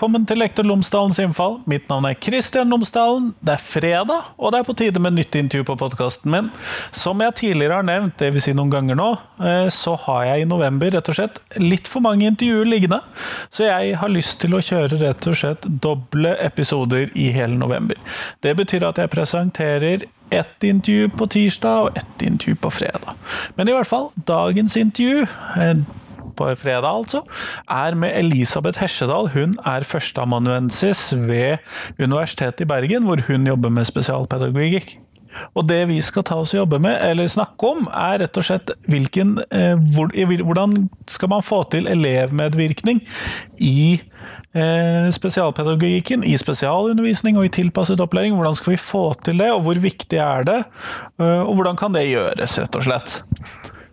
velkommen til Lektor Lomsdalens innfall. Mitt navn er Kristian Lomsdalen. Det er fredag, og det er på tide med nytt intervju på podkasten min. Som jeg tidligere har nevnt, dvs. Si noen ganger nå, eh, så har jeg i november rett og slett litt for mange intervjuer liggende. Så jeg har lyst til å kjøre rett og slett doble episoder i hele november. Det betyr at jeg presenterer ett intervju på tirsdag og ett intervju på fredag. Men i hvert fall, dagens intervju eh, på fredag, altså, er med Elisabeth Hesjedal. Hun er førsteamanuensis ved Universitetet i Bergen, hvor hun jobber med spesialpedagogikk. Og det vi skal ta oss og jobbe med, eller snakke om, er rett og slett hvilken, eh, hvordan skal man få til elevmedvirkning i eh, spesialpedagogikken, i spesialundervisning og i tilpasset opplæring. Hvordan skal vi få til det, og hvor viktig er det? Eh, og hvordan kan det gjøres, rett og slett.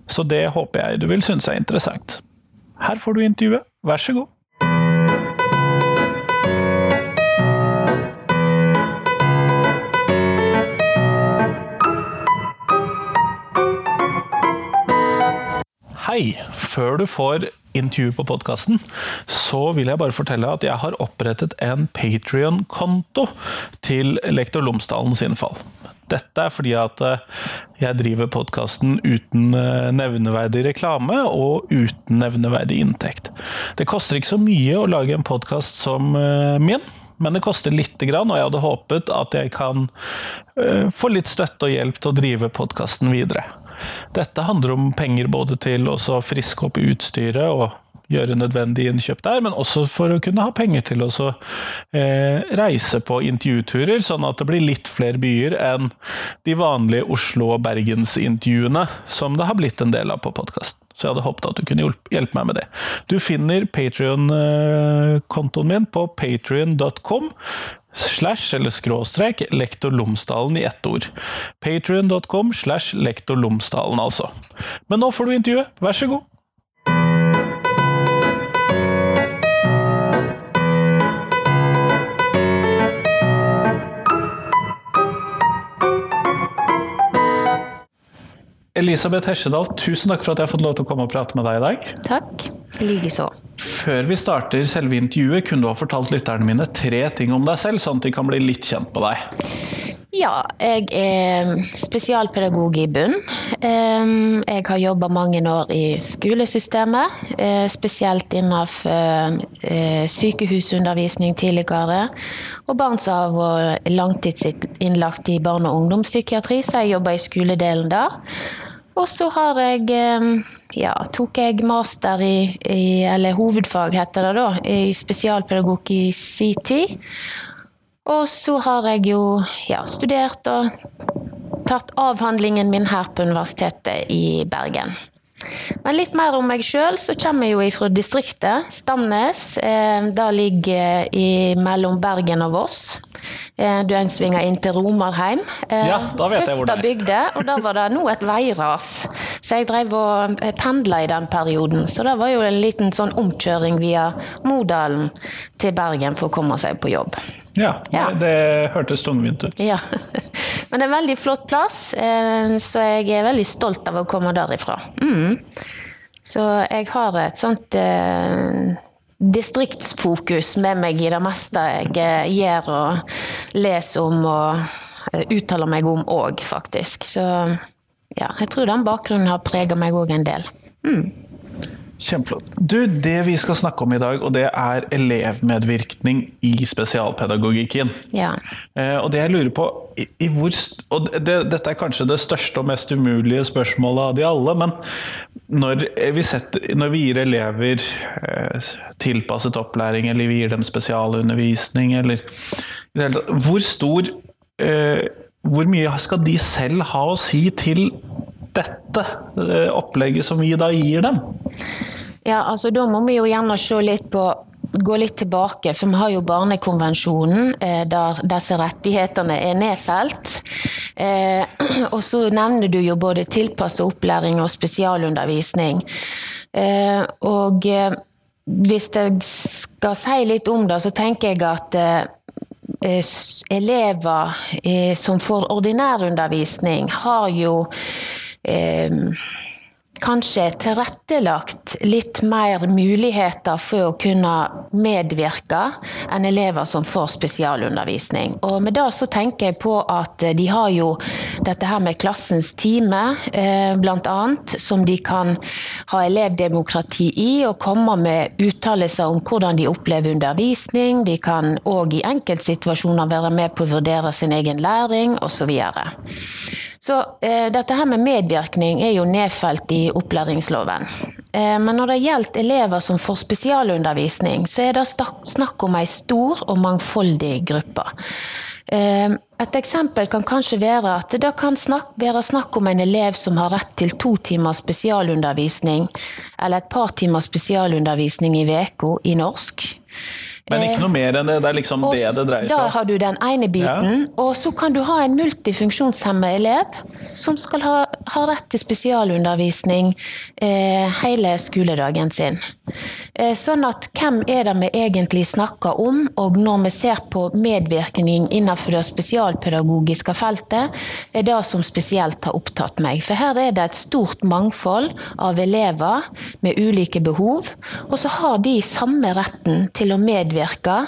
Så det håper jeg du vil synes er interessant. Her får du intervjuet, vær så god. Hei! Før du får intervju på podkasten, så vil jeg bare fortelle at jeg har opprettet en Patrion-konto til Lektor Lomsdalens innfall. Dette er fordi at eh, jeg driver podkasten uten eh, nevneverdig reklame og uten nevneverdig inntekt. Det koster ikke så mye å lage en podkast som eh, min. Men det koster lite grann, og jeg hadde håpet at jeg kan få litt støtte og hjelp til å drive podkasten videre. Dette handler om penger både til å friske opp utstyret og gjøre nødvendige innkjøp der, men også for å kunne ha penger til å eh, reise på intervjuturer, sånn at det blir litt flere byer enn de vanlige Oslo- og Bergensintervjuene, som det har blitt en del av på podkasten. Så jeg hadde håpet at du kunne hjelpe meg med det. Du finner Patrion-kontoen min på patrion.com slash eller skråstrek lektor Lomsdalen i ett ord. Patrion.com slash lektor Lomsdalen, altså. Men nå får du intervjuet, vær så god! Elisabeth Hesjedal, tusen takk for at jeg har fått lov til å komme og prate med deg i dag. Takk. Likeså. Før vi starter selve intervjuet, kunne du ha fortalt lytterne mine tre ting om deg selv, sånn at de kan bli litt kjent med deg? Ja, jeg er spesialpedagog i bunn. Jeg har jobba mange år i skolesystemet, eh, spesielt innenfor eh, sykehusundervisning tidligere. Og barn som har og langtidsinnlagt i barne- og ungdomspsykiatri, så jeg jobber i skoledelen der. Og så har jeg ja, tok jeg master i, i, eller hovedfag heter det da, i spesialpedagogikk i sin tid. Og så har jeg jo ja, studert og tatt avhandlingen min her på Universitetet i Bergen. Men litt mer om meg sjøl, så kommer jeg jo fra distriktet, Stamnes. Eh, det ligger mellom Bergen og Voss. Eh, en svinger inn til Romarheim. Eh, ja, da vet jeg hvor det er. bygde, og da var det nå et veiras. Så jeg drev og pendla i den perioden. Så det var jo en liten sånn omkjøring via Modalen til Bergen for å komme seg på jobb. Ja, ja. det, det hørtes tungvint ut. Ja. Men det er en veldig flott plass, eh, så jeg er veldig stolt av å komme derifra. Mm. Så jeg har et sånt eh, distriktsfokus med meg i det meste jeg gjør og leser om og uttaler meg om òg, faktisk. Så ja, jeg tror den bakgrunnen har prega meg òg en del. Mm. Kjempeflott. Du, Det vi skal snakke om i dag, og det er elevmedvirkning i spesialpedagogikken. Ja. Eh, og det jeg lurer på i, i hvor, og det, Dette er kanskje det største og mest umulige spørsmålet av de alle. Men når vi, setter, når vi gir elever eh, tilpasset opplæring, eller vi gir dem spesialundervisning, eller Hvor stor eh, Hvor mye skal de selv ha å si til dette eh, opplegget som vi da gir dem? Ja, altså Da må vi jo gjerne se litt på gå litt tilbake, for vi har jo Barnekonvensjonen eh, der disse rettighetene er nedfelt. Eh, og så nevner du jo både tilpasset opplæring og spesialundervisning. Eh, og hvis jeg skal si litt om det, så tenker jeg at elever som får ordinær undervisning, har jo kanskje tilrettelagt litt mer muligheter for å kunne medvirke enn elever som får spesialundervisning. Og med det så tenker jeg på at de har jo dette her med klassens time, bl.a., blant annet, som de kan ha elevdemokrati i og komme med uttalelser om hvordan de opplever undervisning. De kan òg i enkeltsituasjoner være med på å vurdere sin egen læring osv. Så, videre. Så eh, dette her med medvirkning er jo nedfelt i opplæringsloven. Eh, men når det gjelder elever som får spesialundervisning, så er det snakk om ei stor og mangfoldig gruppe. Eh, et eksempel kan kanskje være at det kan snakk, være snakk om en elev som har rett til to timer spesialundervisning, eller et par timer spesialundervisning i uka i norsk. Men ikke noe mer enn det? Det er liksom og det det dreier seg om? Da har du den ene biten. Ja. Og så kan du ha en multifunksjonshemmet elev som skal ha, ha rett til spesialundervisning eh, hele skoledagen sin. Eh, sånn at hvem er det vi egentlig snakker om? Og når vi ser på medvirkning innenfor det spesialpedagogiske feltet, er det som spesielt har opptatt meg. For her er det et stort mangfold av elever med ulike behov, og så har de samme retten til å medvirke medvirke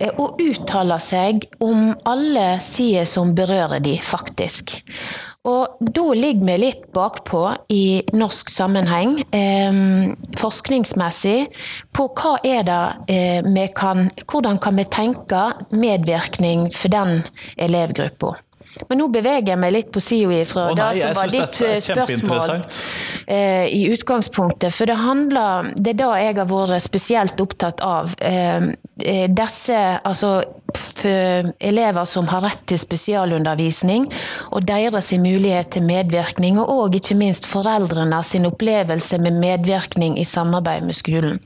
eh, og uttaler seg om alle sider som berører de, faktisk. Og da ligger vi litt bakpå i norsk sammenheng, eh, forskningsmessig, på hva er det eh, vi kan Hvordan kan vi tenke medvirkning for den elevgruppa? Men nå beveger jeg meg litt på sida ifra det som var ditt eh, spørsmål eh, i utgangspunktet. For det handler Det er det jeg har vært spesielt opptatt av. Eh, eh disse altså elever som har rett til spesialundervisning, og deres mulighet til medvirkning, og ikke minst foreldrene sin opplevelse med medvirkning i samarbeid med skolen.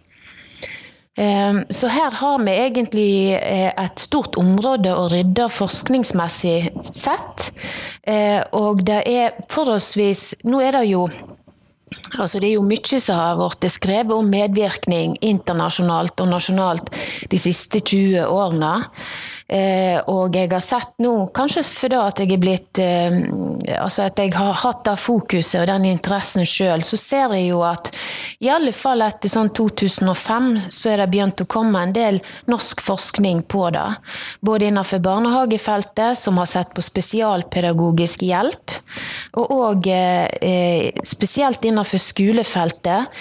Ehm, så her har vi egentlig eh, et stort område å rydde forskningsmessig sett. Eh, og det er forholdsvis Nå er det jo Altså det er jo mye som har blitt skrevet om medvirkning internasjonalt og nasjonalt de siste 20 årene. Eh, og jeg har sett nå, kanskje fordi at jeg er blitt eh, Altså at jeg har hatt det fokuset og den interessen sjøl, så ser jeg jo at i alle fall etter sånn 2005 så er det begynt å komme en del norsk forskning på det. Både innenfor barnehagefeltet, som har sett på spesialpedagogisk hjelp, og òg eh, spesielt innenfor skolefeltet.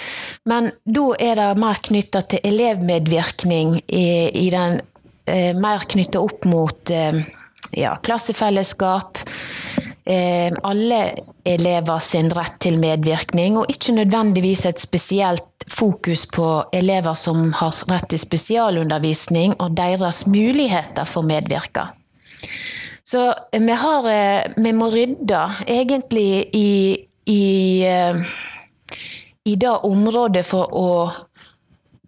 Men da er det mer knytta til elevmedvirkning i, i den eh, mer knytta opp mot eh, ja, klassefellesskap. Eh, alle elever sin rett til medvirkning, og ikke nødvendigvis et spesielt fokus på elever som har rett til spesialundervisning, og deres muligheter for medvirke. Så eh, vi, har, vi må rydde egentlig i, i, i det området for å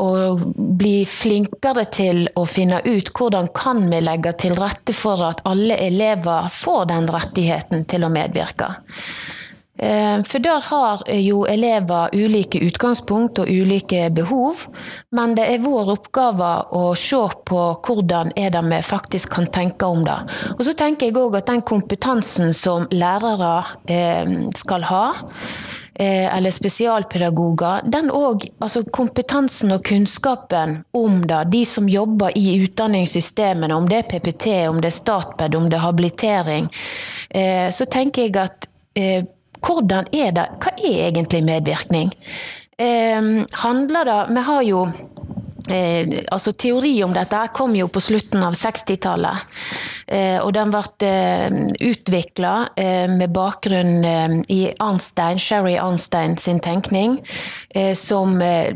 og bli flinkere til å finne ut hvordan kan vi legge til rette for at alle elever får den rettigheten til å medvirke. Eh, for der har jo elever ulike utgangspunkt og ulike behov, men det er vår oppgave å se på hvordan er det vi faktisk kan tenke om det. Og så tenker jeg òg at den kompetansen som lærere eh, skal ha, eller spesialpedagoger, den òg Altså kompetansen og kunnskapen om det, de som jobber i utdanningssystemene, om det er PPT, om det er Statped, om det er habilitering, eh, så tenker jeg at eh, hvordan er det Hva er egentlig medvirkning? Handler det Vi har jo Eh, altså Teori om dette kom jo på slutten av 60-tallet. Eh, og den ble eh, utvikla eh, med bakgrunn eh, i Arnstein, Sherry Arnstein sin tenkning, eh, som eh,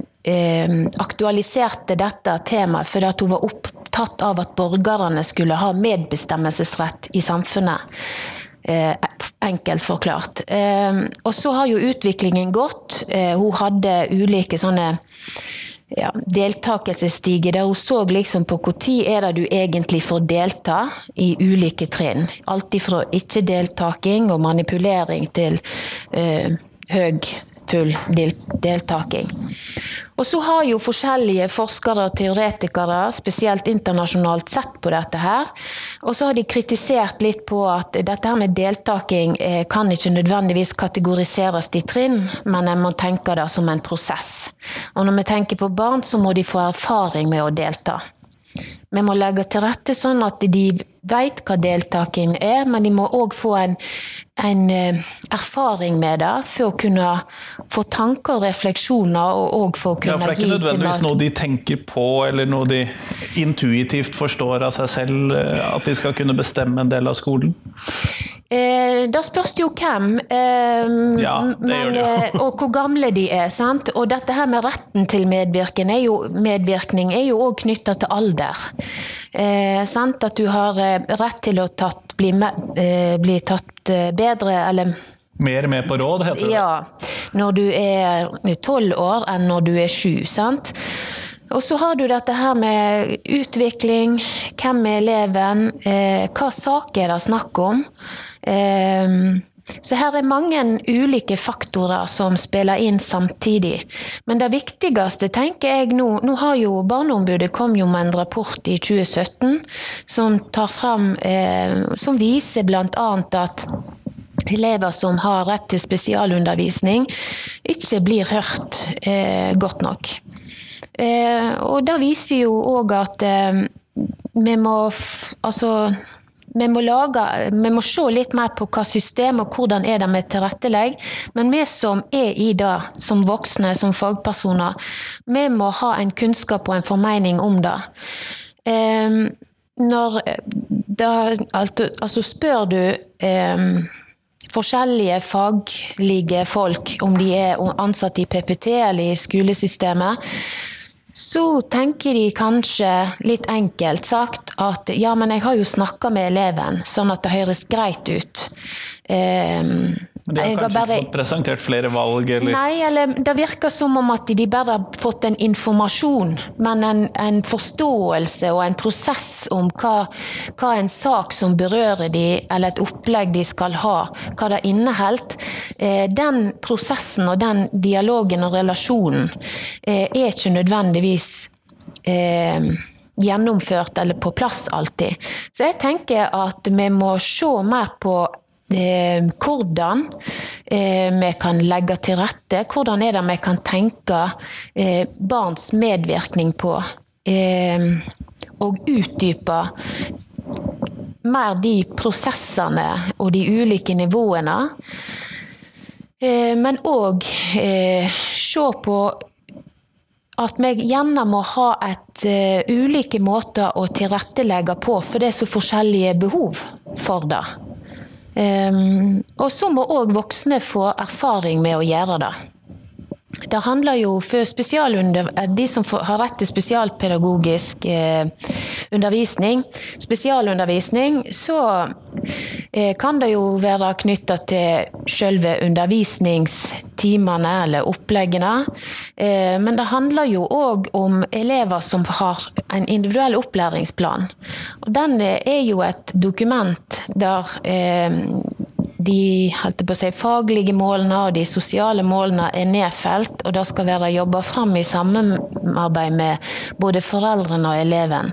aktualiserte dette temaet fordi hun var opptatt av at borgerne skulle ha medbestemmelsesrett i samfunnet. enkelt forklart. og så har jo utviklingen gått. hun hadde ulike sånne ja, deltakelsesstige, der hun så liksom på når er det du egentlig får delta i ulike trinn. Alt fra ikke-deltaking og manipulering til uh, høy, full del deltaking. Og så har jo forskjellige forskere og teoretikere, spesielt internasjonalt, sett på dette her. Og så har de kritisert litt på at dette her med deltaking eh, kan ikke nødvendigvis kategoriseres i trinn, men en må tenke det som en prosess. Og når vi tenker på barn, så må de få erfaring med å delta. Vi må legge til rette sånn at de vet hva deltaking er, men de må òg få en, en, eh, erfaring med det for å kunne få tanker og refleksjoner. og, også for å kunne ja, for Det er ikke nødvendigvis noe de tenker på, eller noe de intuitivt forstår av seg selv, eh, at de skal kunne bestemme en del av skolen? Eh, da spørs det jo hvem, eh, ja, men, og hvor gamle de er. sant? Og dette her med retten til medvirkning er jo, også knytta til alder. Eh, sant? At du har eh, rett til å tatt, bli, eh, bli, tatt bedre, eller Mer med på råd, heter det. Ja. Når du er tolv år enn når du er sju. sant? Og så har du dette her med utvikling, hvem er eleven, hva saker er det snakk om? Ehm, så her er mange ulike faktorer som spiller inn samtidig. Men det viktigste, tenker jeg nå Nå har jo Barneombudet kom jo med en rapport i 2017 som tar fram eh, Som viser bl.a. at elever som har rett til spesialundervisning, ikke blir hørt eh, godt nok. Eh, og det viser jo òg at eh, vi må Altså vi må, lage, vi må, se litt mer på hva system og hvordan er det vi tilrettelegger. Men vi som er i det, som voksne, som fagpersoner, vi må ha en kunnskap og en formening om det. Um, når da, altså spør du um, forskjellige faglige folk, om de er ansatt i PPT eller i skolesystemet, så tenker de kanskje, litt enkelt sagt, at ja, men jeg har jo snakka med eleven, sånn at det høres greit ut. Um, de har kanskje bare, fått presentert flere valg, eller? Nei, eller det virker som om at de bare har fått en informasjon, men en, en forståelse og en prosess om hva, hva, en sak som berører de, eller et opplegg de skal ha, hva det inneholder. Eh, den prosessen og den dialogen og relasjonen eh, er ikke nødvendigvis eh, gjennomført eller på plass alltid. Så jeg tenker at vi må se mer på hvordan eh, vi kan legge til rette. Hvordan er det vi kan tenke eh, barns medvirkning på. og utdype mer de prosessene og de ulike nivåene. Men òg se på at vi gjerne må ha et, ulike måter å tilrettelegge på, for det er så forskjellige behov for det. Um, og så må òg voksne få erfaring med å gjøre det. Det handler jo for spesialunder... de som har rett til spesialpedagogisk eh, undervisning, spesialundervisning, så eh, kan det jo være knytta til selve undervisningstimene eller oppleggene. Eh, men det handler jo òg om elever som har en individuell opplæringsplan. Og den er jo et dokument der eh, de si, faglige målene og de sosiale målene er nedfelt, og det skal være jobba fram i samarbeid med både foreldrene og eleven.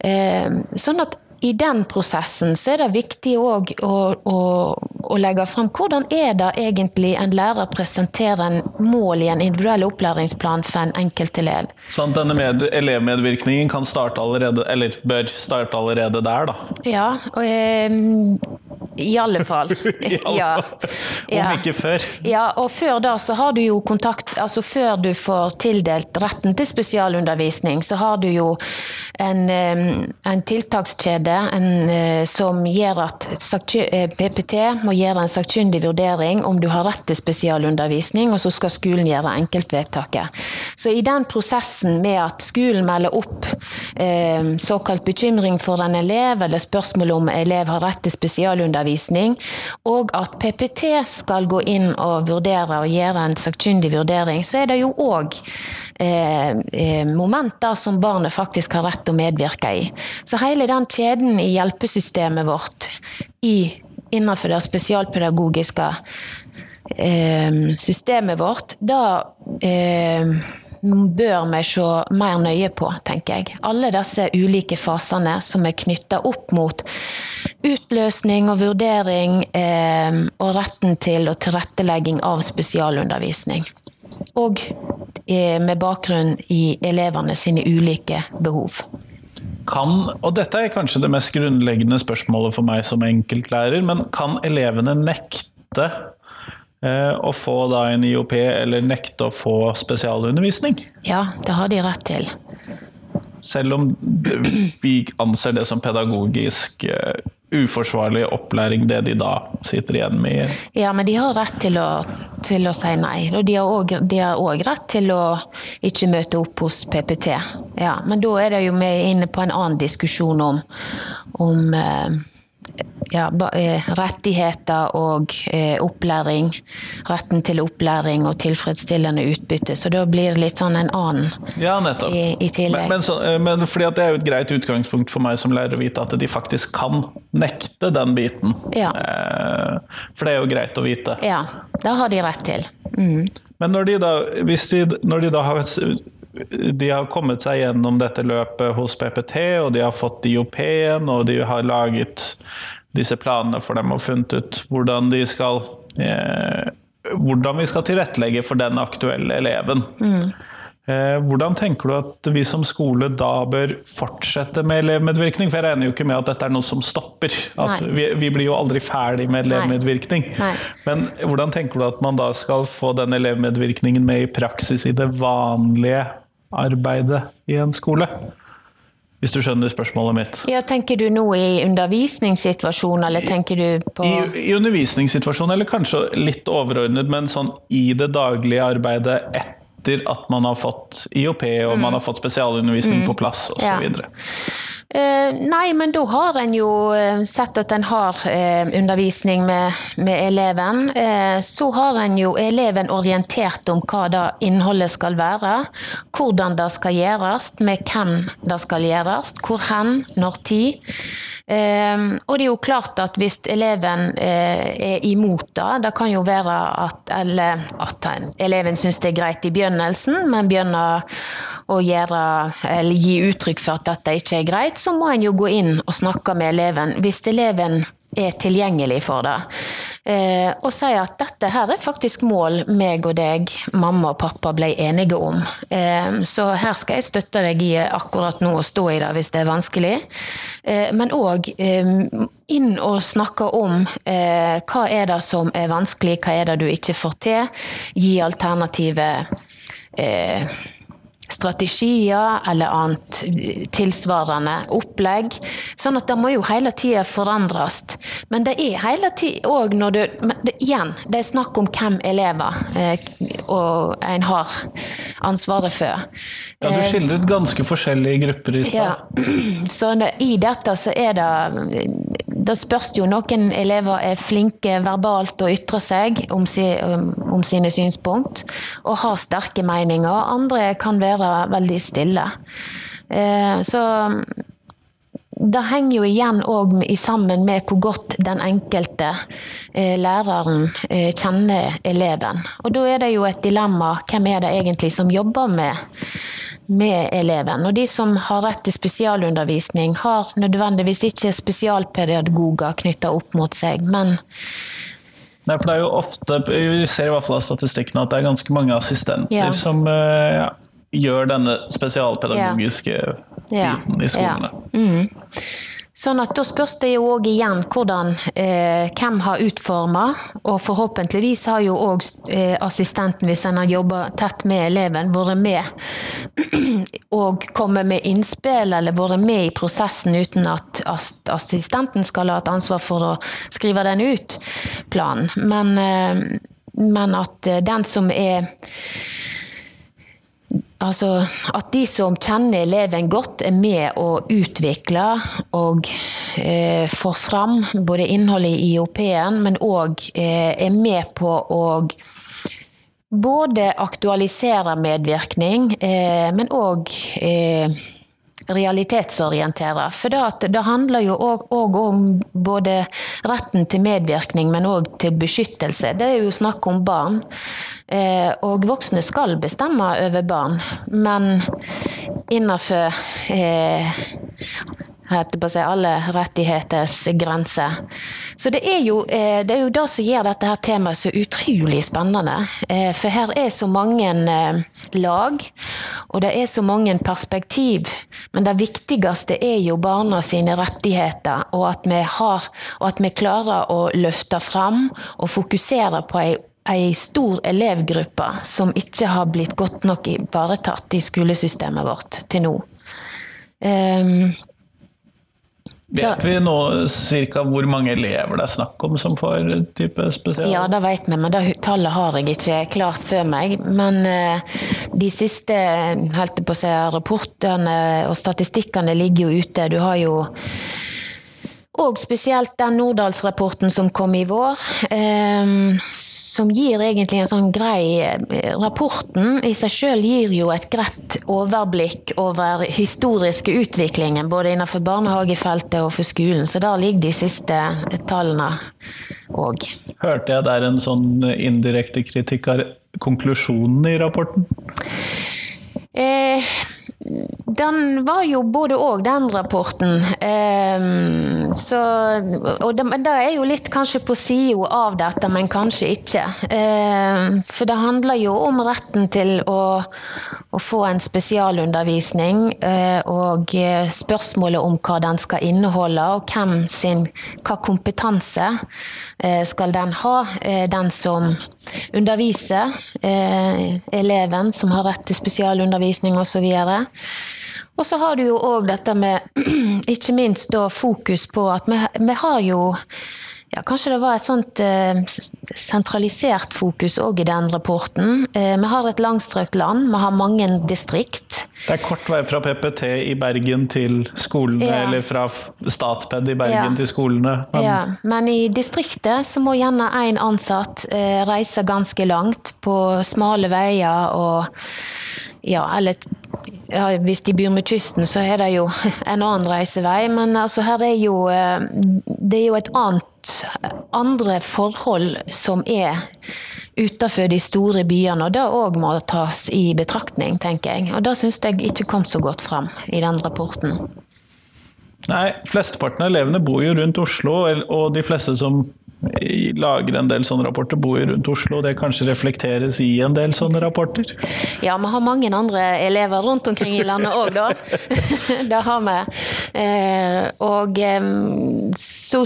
Eh, sånn at i den prosessen så er det viktig òg å, å, å, legge fram hvordan er det egentlig en lærer presenterer en mål i en individuell opplæringsplan for en enkelt elev. Sånn at denne med, elevmedvirkningen kan starte allerede, eller bør starte allerede der, da? Ja, og, eh, i alle fall. I alle ja. Om ikke før. Ja, og før da så har du jo kontakt Altså før du får tildelt retten til spesialundervisning, så har du jo en, en tiltakskjede en, eh, som gjør at PPT eh, må gjøre en sakkyndig vurdering om du har rett til spesialundervisning, og så skal skolen gjøre enkeltvedtaket. Så i den prosessen med at skolen melder opp eh, såkalt bekymring for en elev, eller spørsmål om elev har rett til spesialundervisning, og at PPT skal gå inn og vurdere og gjøre en sakkyndig vurdering, så er det jo òg eh, eh, momenter som barnet faktisk har rett til å medvirke i. Så hele den kjeden i hjelpesystemet vårt i, innenfor det spesialpedagogiske eh, systemet vårt, da eh, bør vi se mer nøye på, tenker jeg. Alle disse ulike fasene som er knytta opp mot utløsning og vurdering, eh, og retten til og tilrettelegging av spesialundervisning. Og eh, med bakgrunn i elevene sine ulike behov. Kan, og dette er kanskje det mest grunnleggende spørsmålet for meg som enkeltlærer, men kan elevene nekte eh, å få da en IOP, eller nekte å få spesialundervisning? Ja, det har de rett til. Selv om vi anser det som pedagogisk eh, uforsvarlig opplæring, det de da sitter igjen med? Ja, men de har rett til å, til å si nei. Og de har òg rett til å ikke møte opp hos PPT. Ja, men da er det jo vi inne på en annen diskusjon om, om eh, ja, eh, rettigheter og eh, opplæring. Retten til opplæring og tilfredsstillende utbytte. Så da blir det litt sånn en annen ja, nettopp. i, i tillegg. Men, men, så, eh, men fordi det er jo et greit utgangspunkt for meg som lærer å vite at de faktisk kan nekte den biten. Ja. For det er jo greit å vite. Ja, det har de rett til. Mm. Men når de da, hvis de, når de da har de har kommet seg gjennom dette løpet hos PPT, og de har fått IOP-en, og de har laget disse planene for dem og funnet ut hvordan de skal eh, hvordan vi skal tilrettelegge for den aktuelle eleven. Mm. Eh, hvordan tenker du at vi som skole da bør fortsette med elevmedvirkning? For jeg regner jo ikke med at dette er noe som stopper. Vi, vi, blir jo aldri ferdig med elevmedvirkning. Nei. Nei. Men hvordan tenker du at man da skal få den elevmedvirkningen med i praksis i det vanlige arbeidet i en skole? Hvis du skjønner spørsmålet mitt. Ja, Tenker du nå i undervisningssituasjon, eller tenker du på I, I undervisningssituasjon, eller kanskje litt overordnet, men sånn i det daglige arbeidet etter at man har fått IOP og mm. man har fått spesialundervisning mm. på plass osv. Ja. Uh, nei, men da har en jo eh, sett at en har uh, undervisning med, med eleven. Så har en jo eleven orientert om hva da innholdet skal være. Hvordan det skal gjøres, med hvem det skal gjøres, hvor hen, når tid. Og det er jo klart at hvis eleven er imot det, det kan jo være at, eller, at eleven syns det er greit i begynnelsen, men begynner å gjøre, gi uttrykk for at dette ikke er greit, så må en jo gå inn og snakke med eleven. Hvis eleven er tilgjengelig for det. Eh, og si at dette her er faktisk mål meg og deg, mamma og pappa, ble enige om. Eh, så her skal jeg støtte deg i akkurat nå å stå i det hvis det er vanskelig. Eh, men òg eh, inn og snakke om eh, hva er det som er vanskelig, hva er det du ikke får til. Gi alternative eh, strategier eller annet tilsvarende opplegg. Sånn at det må jo hele tida forandres. Men det er hele tida òg når du det, Igjen, det er snakk om hvem elever eh, og en har ansvaret for. Ja, Du skildret ganske forskjellige grupper i stad. Ja. Så i dette så er det Det spørs jo noen elever er flinke verbalt å ytre seg om, si, om sine synspunkt og har sterke meninger. Andre kan være veldig stille. Eh, så det henger jo igjen òg sammen med hvor godt den enkelte eh, læreren eh, kjenner eleven. Og da er det jo et dilemma hvem er det egentlig som jobber med, med eleven. Og de som har rett til spesialundervisning, har nødvendigvis ikke spesialpedagoger knytta opp mot seg, men Nei, for det er jo ofte, Vi ser i hvert fall av statistikken at det er ganske mange assistenter ja. som ja, gjør denne spesialpedagogiske ja. biten i skolene. Ja. Mm. Sånn at Da spørs det jo òg igjen hvordan, eh, hvem har utforma, og forhåpentligvis har jo òg eh, assistenten, hvis en har jobba tett med eleven, vært med og kommet med innspill eller vært med i prosessen uten at assistenten skal ha et ansvar for å skrive den ut, planen. Men, eh, men at eh, den som er Altså at de som kjenner eleven godt, er med å utvikle og eh, få fram både innholdet i IOP-en, men òg eh, er med på å både aktualisere medvirkning, eh, men òg realitetsorientere. For det, det handler jo òg om både retten til medvirkning, men òg til beskyttelse. Det er jo snakk om barn. Eh, og voksne skal bestemme over barn, men innenfor eh, på å si, alle rettigheters grenser. Så det er, jo, eh, det er jo det som gjør dette her temaet så utrolig spennende. Eh, for her er så mange eh, lag, og det er så mange perspektiv. Men det viktigste er jo barna sine rettigheter, og at vi, har, og at vi klarer å løfte fram og fokusere på ei ei stor elevgruppe som ikke har blitt godt nok ivaretatt i skolesystemet vårt til nå. Um, Vet vi nå cirka hvor mange elever det er snakk om som får type spesial? Ja, det vet vi, men det tallet har jeg ikke klart før meg. Men uh, de siste si, rapportene og statistikkene ligger jo ute. Du har jo og spesielt den Nordahlsrapporten som kom i vår. Um, som gir egentlig en sånn grei eh, Rapporten i seg sjøl gir jo et greit overblikk over historiske utviklingen, både innenfor barnehagefeltet og for skolen, så der ligger de siste tallene òg. Hørte jeg der en sånn indirekte kritikk av konklusjonen i rapporten? Eh, den var jo både òg, den rapporten. Um, så, og det, det, er jo litt kanskje på sida av dette, men kanskje ikke. Um, for det handler jo om retten til å, å få en spesialundervisning, uh, og spørsmålet om hva den skal inneholde, og hvem sin, hva kompetanse uh, skal den ha. Uh, den som underviser, eleven som har rett til spesialundervisning osv. Og så har du jo òg dette med ikke minst da fokus på at vi, vi har jo ja, Kanskje det var et sånt eh, sentralisert fokus òg i den rapporten. Eh, vi har et langstrøkt land, vi har mange distrikt. Det er kort vei fra PPT i Bergen til skolene, ja. eller fra Statped i Bergen ja. til skolene. Men... Ja, men i distriktet så må gjerne én ansatt eh, reise ganske langt på smale veier og ja, eller ja, hvis de bor med kysten, så er det jo en annen reisevei. Men altså, her er jo eh, Det er jo et annet andre forhold som er utenfor de store byene, og det òg må tas i betraktning, tenker jeg. Og det syns jeg ikke kom så godt fram i den rapporten. Nei, flesteparten av elevene bor jo rundt Oslo, og de fleste som lager en del sånne rapporter, bor jo rundt Oslo, det kanskje reflekteres i en del sånne rapporter? Ja, vi har mange andre elever rundt omkring i landet òg, da. det har vi. Eh, og så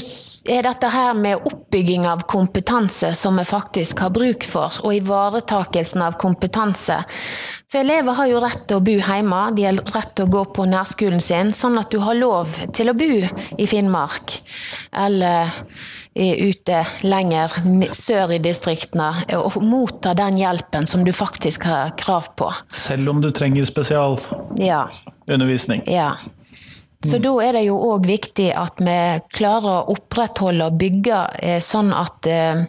er dette her med oppbygging av kompetanse som vi faktisk har bruk for, og ivaretakelsen av kompetanse. For elever har jo rett til å bo hjemme, de har rett til å gå på nærskolen sin, sånn at du har lov til å bo i Finnmark. Eller ute lenger sør i distriktene og motta den hjelpen som du faktisk har krav på. Selv om du trenger spesialundervisning? Ja. Så da er det jo òg viktig at vi klarer å opprettholde og bygge eh, sånn at eh,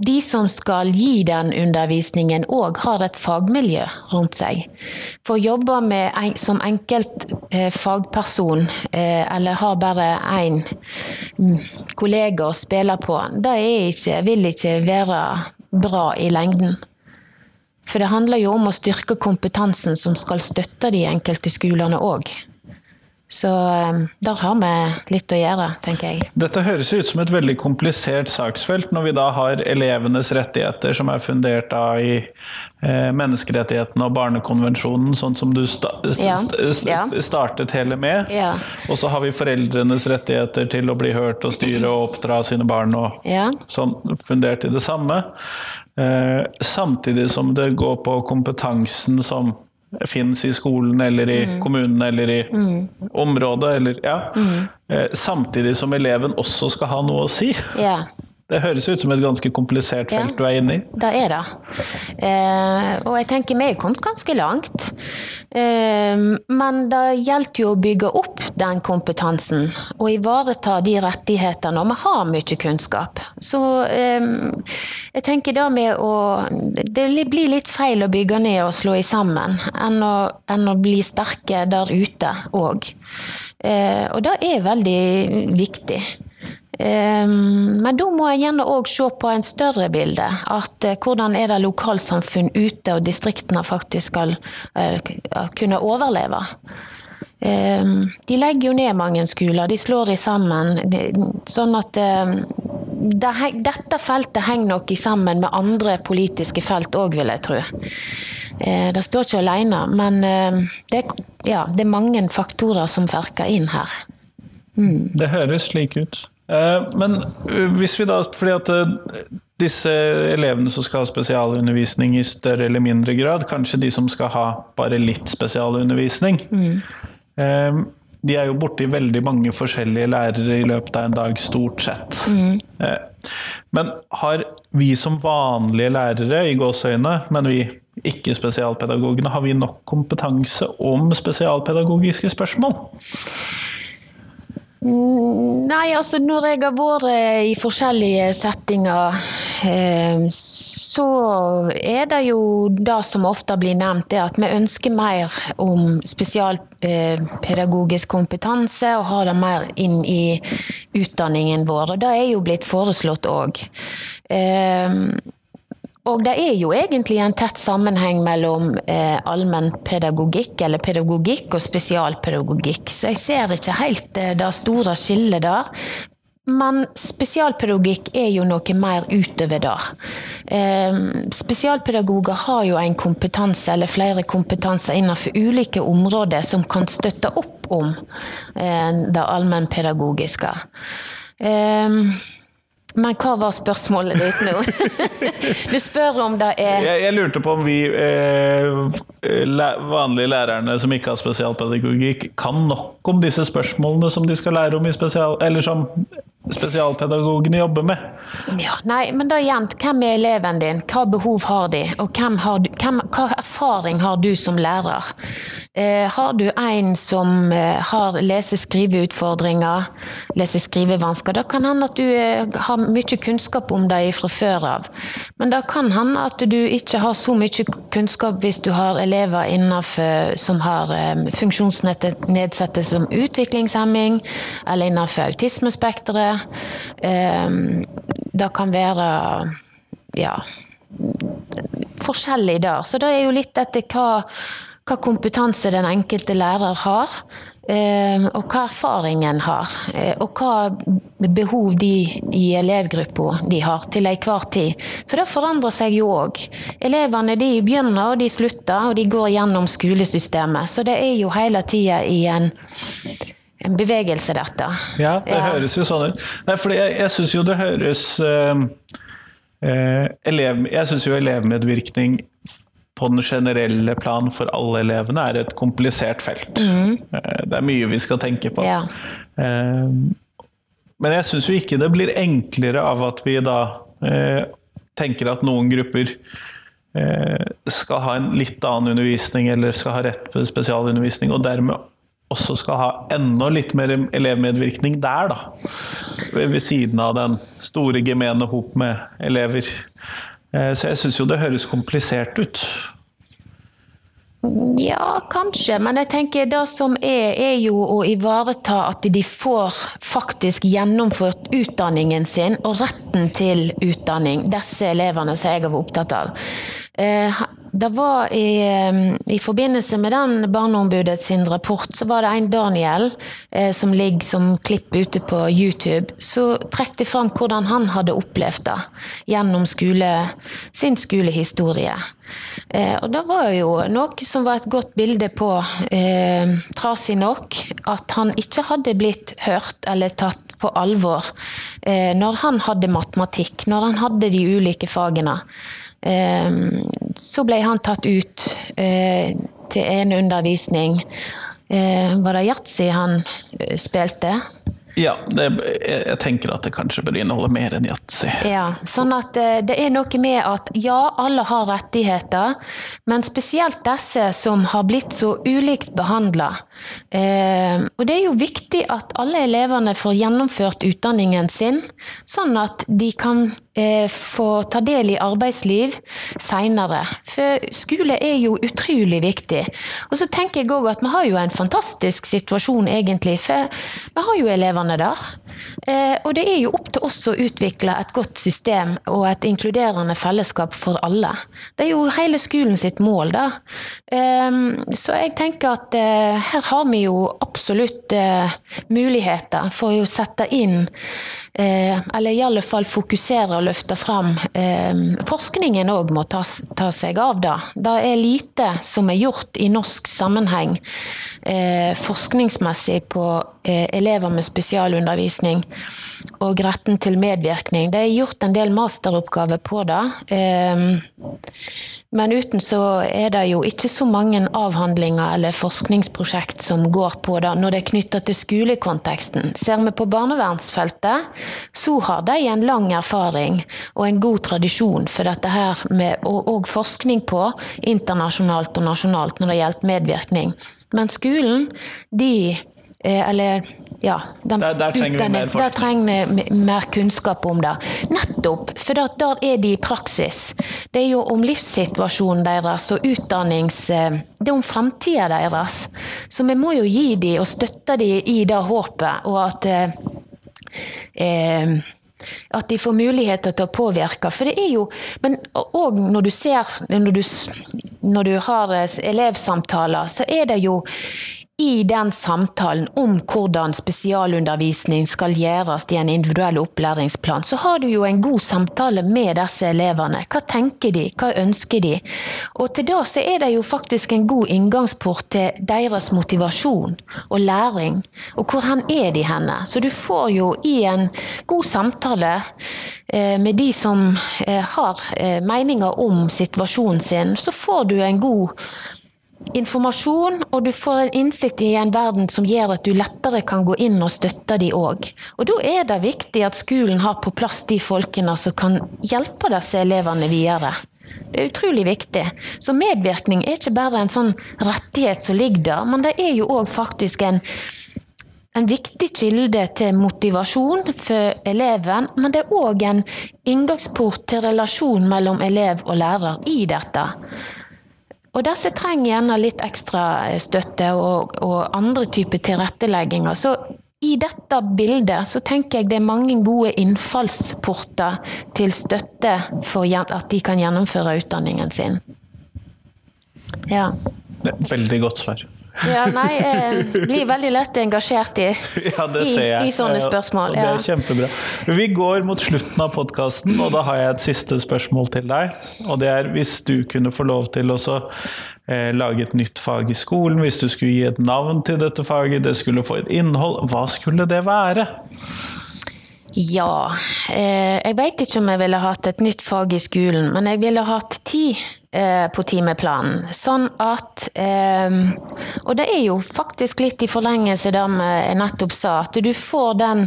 de som skal gi den undervisningen òg har et fagmiljø rundt seg. For å jobbe med som enkelt eh, fagperson, eller har bare én mm, kollega å spille på, det ikke, vil ikke være bra i lengden. For det handler jo om å styrke kompetansen som skal støtte de enkelte skolene òg. Så um, der har vi litt å gjøre, tenker jeg. Dette høres ut som et veldig komplisert saksfelt, når vi da har elevenes rettigheter som er fundert av i eh, menneskerettighetene og barnekonvensjonen, sånn som du sta st ja. ja. startet hele med. Ja. Og så har vi foreldrenes rettigheter til å bli hørt og styre og oppdra sine barn, og sånn fundert i det samme. Eh, samtidig som det går på kompetansen som fins i skolen eller i mm. kommunen eller i mm. området. Eller, ja. mm. Eh, samtidig som eleven også skal ha noe å si. Ja. Det høres ut som et ganske komplisert felt ja, du er inne i. Det er det. Eh, og jeg tenker vi er kommet ganske langt. Eh, men det gjelder jo å bygge opp den kompetansen og ivareta de rettighetene. Og vi har mye kunnskap. Så eh, jeg tenker det med å Det blir litt feil å bygge ned og slå i sammen, enn å, enn å bli sterke der ute òg. Uh, og det er veldig viktig. Um, men da må jeg gjerne òg se på en større bilde. At uh, hvordan er det lokalsamfunn ute og distriktene faktisk skal uh, kunne overleve. Ehm, de legger jo ned mange skoler, de slår de sammen. Sånn at ehm, det, dette feltet henger nok sammen med andre politiske felt òg, vil jeg tro. Eh, det står ikke alene, men ehm, det, ja, det, er mange faktorer som verker inn her. Mm. Det høres slik ut. Eh, men eh, hvis vi da Fordi at disse elevene som skal ha spesialundervisning i større eller mindre grad, kanskje de som skal ha bare litt spesialundervisning. Mm. De er jo borti veldig mange forskjellige lærere i løpet av en dag, stort sett. Mm. Eh, men har vi som vanlige lærere, i gåseøyne, men vi ikke spesialpedagogene, har vi nok kompetanse om spesialpedagogiske spørsmål? Nei, altså når jeg har vært i forskjellige settinger, eh, så er det jo det som ofte blir nevnt, det at vi ønsker mer om spesialpedagogisk kompetanse og har det mer inn i utdanningen vår. Og det er jo blitt foreslått òg. Og det er jo egentlig en tett sammenheng mellom eh, allmennpedagogikk, eller pedagogikk, og spesialpedagogikk. Så jeg ser ikke helt eh, det store skillet der. Men spesialpedagogikk er jo noe mer utover det. Eh, spesialpedagoger har jo en kompetanse, eller flere kompetanser innenfor ulike områder som kan støtte opp om eh, det allmennpedagogiske. Ehm, men hva var spørsmålet ditt nå? du spør om det er Jeg, jeg lurte på om vi eh, vanlige lærerne som ikke har spesialpedagogikk, kan nok om disse spørsmålene som de skal lære om i spesial... Eller som spesialpedagogene jobber med. Ja, nei, men da igjen, hvem er eleven din? Hva behov har de? Og har du, hvem, hva erfaring har du som lærer? Eh, har du en som eh, har lese-skriveutfordringer, lese-skrivevansker, da kan hende at du eh, har mye kunnskap om det fra før av. Men det kan hende at du ikke har så mye kunnskap hvis du har elever innenfor som har eh, funksjonsnedsettelse som utviklingshemming, eller innenfor autismespekteret. Ehm, det kan være ja, forskjellig der. Så det er jo litt etter hva, hva kompetanse den enkelte lærer har. Ehm, og hva erfaringen har, eh, og hva behov de i elevgruppa de har til enhver tid. For det forandrer seg jo òg. Elevene de begynner og de slutter, og de går gjennom skolesystemet. Så det er jo hele tida i en en bevegelse, dette. Ja, det ja. høres jo sånn ut. Nei, fordi jeg, jeg syns jo det høres uh, uh, elev, Jeg syns jo elevmedvirkning på den generelle plan for alle elevene er et komplisert felt. Mm. Uh, det er mye vi skal tenke på. Ja. men jeg syns jo ikke det blir enklere av at vi da tenker at noen grupper skal ha en litt annen undervisning eller skal ha rett på spesialundervisning, og dermed også skal ha enda litt mer elevmedvirkning der, da. Ved siden av den store gemene hop med elever. Eh, så jeg syns jo det høres komplisert ut. Ja, kanskje, men jeg tenker det som er, er jo å ivareta at de får faktisk gjennomført utdanningen sin og retten til utdanning, disse elevene som jeg har vært opptatt av. Det var i, i, forbindelse med den Barneombudets rapport, så var det en Daniel eh, som ligger som klipp ute på YouTube. Så trekk de fram hvordan han hadde opplevd det gjennom skole, sin skolehistorie. Eh, og det var jo noe som var et godt bilde på, eh, trasig nok, at han ikke hadde blitt hørt eller tatt på alvor eh, når han hadde matematikk, når han hadde de ulike fagene. Ehm, så ble han tatt ut eh, til en undervisning. Eh, var det yatzy han eh, spilte? Ja, det, jeg, tenker at det kanskje bør inneholde mer enn yatzy. Ja, sånn at det er noe med at ja, alle har rettigheter, men spesielt disse som har blitt så ulikt behandla. Eh, og det er jo viktig at alle elevene får gjennomført utdanningen sin, sånn at de kan få ta del i arbeidsliv seinere. For skole er jo utrolig viktig. Og så tenker jeg òg at vi har jo en fantastisk situasjon, egentlig. For vi har jo elevene der. Eh, og det er jo opp til oss å utvikle et godt system og et inkluderende fellesskap for alle. Det er jo hele skolen sitt mål, da. Eh, så jeg tenker at eh, her har vi jo absolutt eh, muligheter for å sette inn Eh, eller i alle fall fokusere og løfte fram. Eh, forskningen òg må ta, ta, seg av det. Det er lite som er gjort i norsk sammenheng eh, forskningsmessig på elever med spesialundervisning og retten til medvirkning. Det er gjort en del masteroppgaver på det. Men uten så er det jo ikke så mange avhandlinger eller forskningsprosjekt som går på det når det er knytta til skolekonteksten. Ser vi på barnevernsfeltet, så har de en lang erfaring og en god tradisjon for dette her med, og, forskning på internasjonalt og nasjonalt når det gjelder medvirkning. Men skolen, de eller ja, de, der, der, trenger utdannet, vi. Der trenger vi mer kunnskap om det. Nettopp, for da, der er de i praksis. Det er jo om livssituasjonen deres og utdannings... Eh, det er om framtida deres. Så vi må jo gi dem og støtte dem i det håpet, og at eh, eh, at de får muligheter til å påvirke. For det er jo Men òg når du ser når du, når du har elevsamtaler, så er det jo i den samtalen om hvordan spesialundervisning skal gjøres i en individuell opplæringsplan, så har du jo en god samtale med disse elevene. Hva tenker de, hva ønsker de? Og til da så er det jo faktisk en god inngangsport til deres motivasjon og læring. Og hvor hen er de henne? Så du får jo i en god samtale eh, med de som eh, har eh, meninger om situasjonen sin, så får du en god informasjon, og du får en innsikt i en verden som gjør at du lettere kan gå inn og støtte de òg. Og da er det viktig at skolen har på plass de folkene som kan hjelpe disse elevene videre. Det er utrolig viktig. Så medvirkning er ikke bare en sånn rettighet som ligger der, men det er jo òg faktisk en, en viktig kilde til motivasjon for eleven, men det er òg en inngangsport til relasjon mellom elev og lærer i dette. Og disse trenger gjerne litt ekstra eh, støtte og, og andre typer tilrettelegginger. Så i dette bildet så tenker jeg det er mange gode innfallsporter til støtte for at de kan gjennomføre utdanningen sin. Ja. Veldig godt svar. Ja, nei, jeg blir veldig lett engasjert i, ja, i, i, sånne spørsmål. Ja. Det er kjempebra. Vi går mot slutten av podkasten, og da har jeg et siste spørsmål til deg. Og det er hvis du kunne få lov til å eh, lage et nytt fag i skolen, hvis du skulle gi et navn til dette faget, det skulle få et innhold, hva skulle det være? Ja, eh, jeg veit ikke om jeg ville hatt et nytt fag i skolen, men jeg ville hatt tid Eh, på timeplanen. Sånn at eh, Og det er jo faktisk litt i forlengelse det jeg nettopp sa, at du får den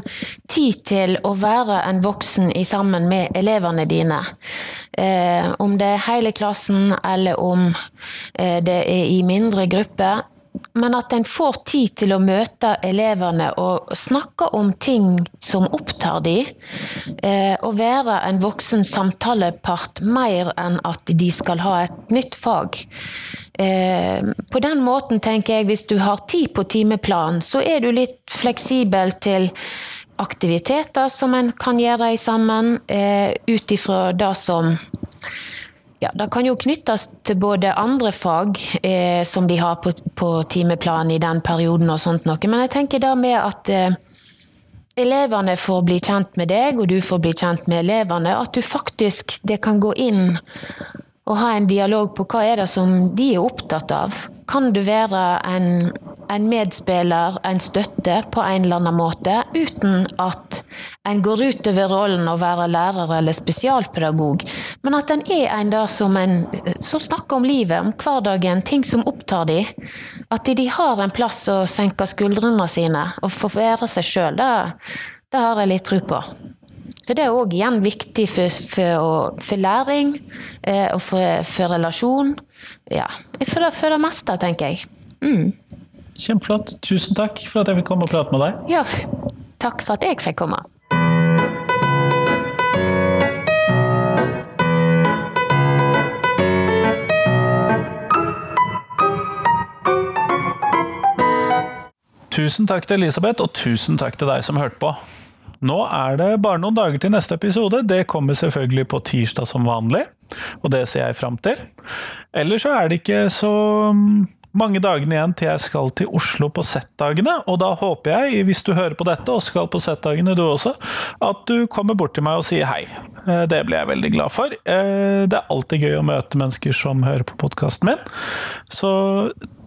tid til å være en voksen i sammen med elevene dine. Eh, om det er hele klassen, eller om det er i mindre grupper men at en får tid til å møte elevene og snakke om ting som opptar de, eh, og være en voksen samtalepart mer enn at de skal ha et nytt fag. Eh, på den måten tenker jeg hvis du har tid på timeplanen, så er du litt fleksibel til aktiviteter som en kan gjøre sammen, eh, ut ifra det som ja, Det kan jo knyttes til både andre fag eh, som de har på, på timeplan i den perioden, og sånt noe. men jeg tenker da med at eh, elevene får bli kjent med deg, og du får bli kjent med elevene. At du faktisk det kan gå inn og ha en dialog på hva er det som de er opptatt av. Kan du være en en medspiller, en støtte, på en eller annen måte, uten at en går utover rollen å være lærer eller spesialpedagog, men at en er en da som, en, som snakker om livet, om hverdagen, ting som opptar de. At de, har en plass å senke skuldrene sine og få være seg sjøl, det, det har jeg litt tro på. For det er òg igjen viktig for, for, for læring eh, og for, for, relasjon. Ja, for, for det meste, tenker jeg. Mm. Kjempeflott. Tusen takk for at jeg fikk komme og prate med deg. Ja, takk for at jeg fikk komme. Tusen takk til Elisabeth, og tusen takk til deg som hørte på. Nå er det bare noen dager til neste episode. Det kommer selvfølgelig på tirsdag som vanlig, og det ser jeg fram til. Ellers så er det ikke så mm, mange dagene igjen til jeg skal til Oslo på Z-dagene, og da håper jeg, hvis du hører på dette og skal på Z-dagene du også, at du kommer bort til meg og sier hei. Eh, det blir jeg veldig glad for. Eh, det er alltid gøy å møte mennesker som hører på podkasten min. Så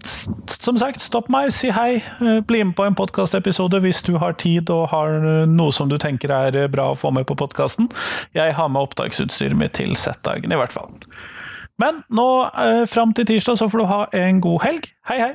som sagt, stopp meg, si hei. Eh, bli med på en podkastepisode hvis du har tid og har noe som du tenker er bra å få med på podkasten. Jeg har med opptaksutstyret mitt til Z-dagen, i hvert fall. Men nå fram til tirsdag så får du ha en god helg. Hei, hei!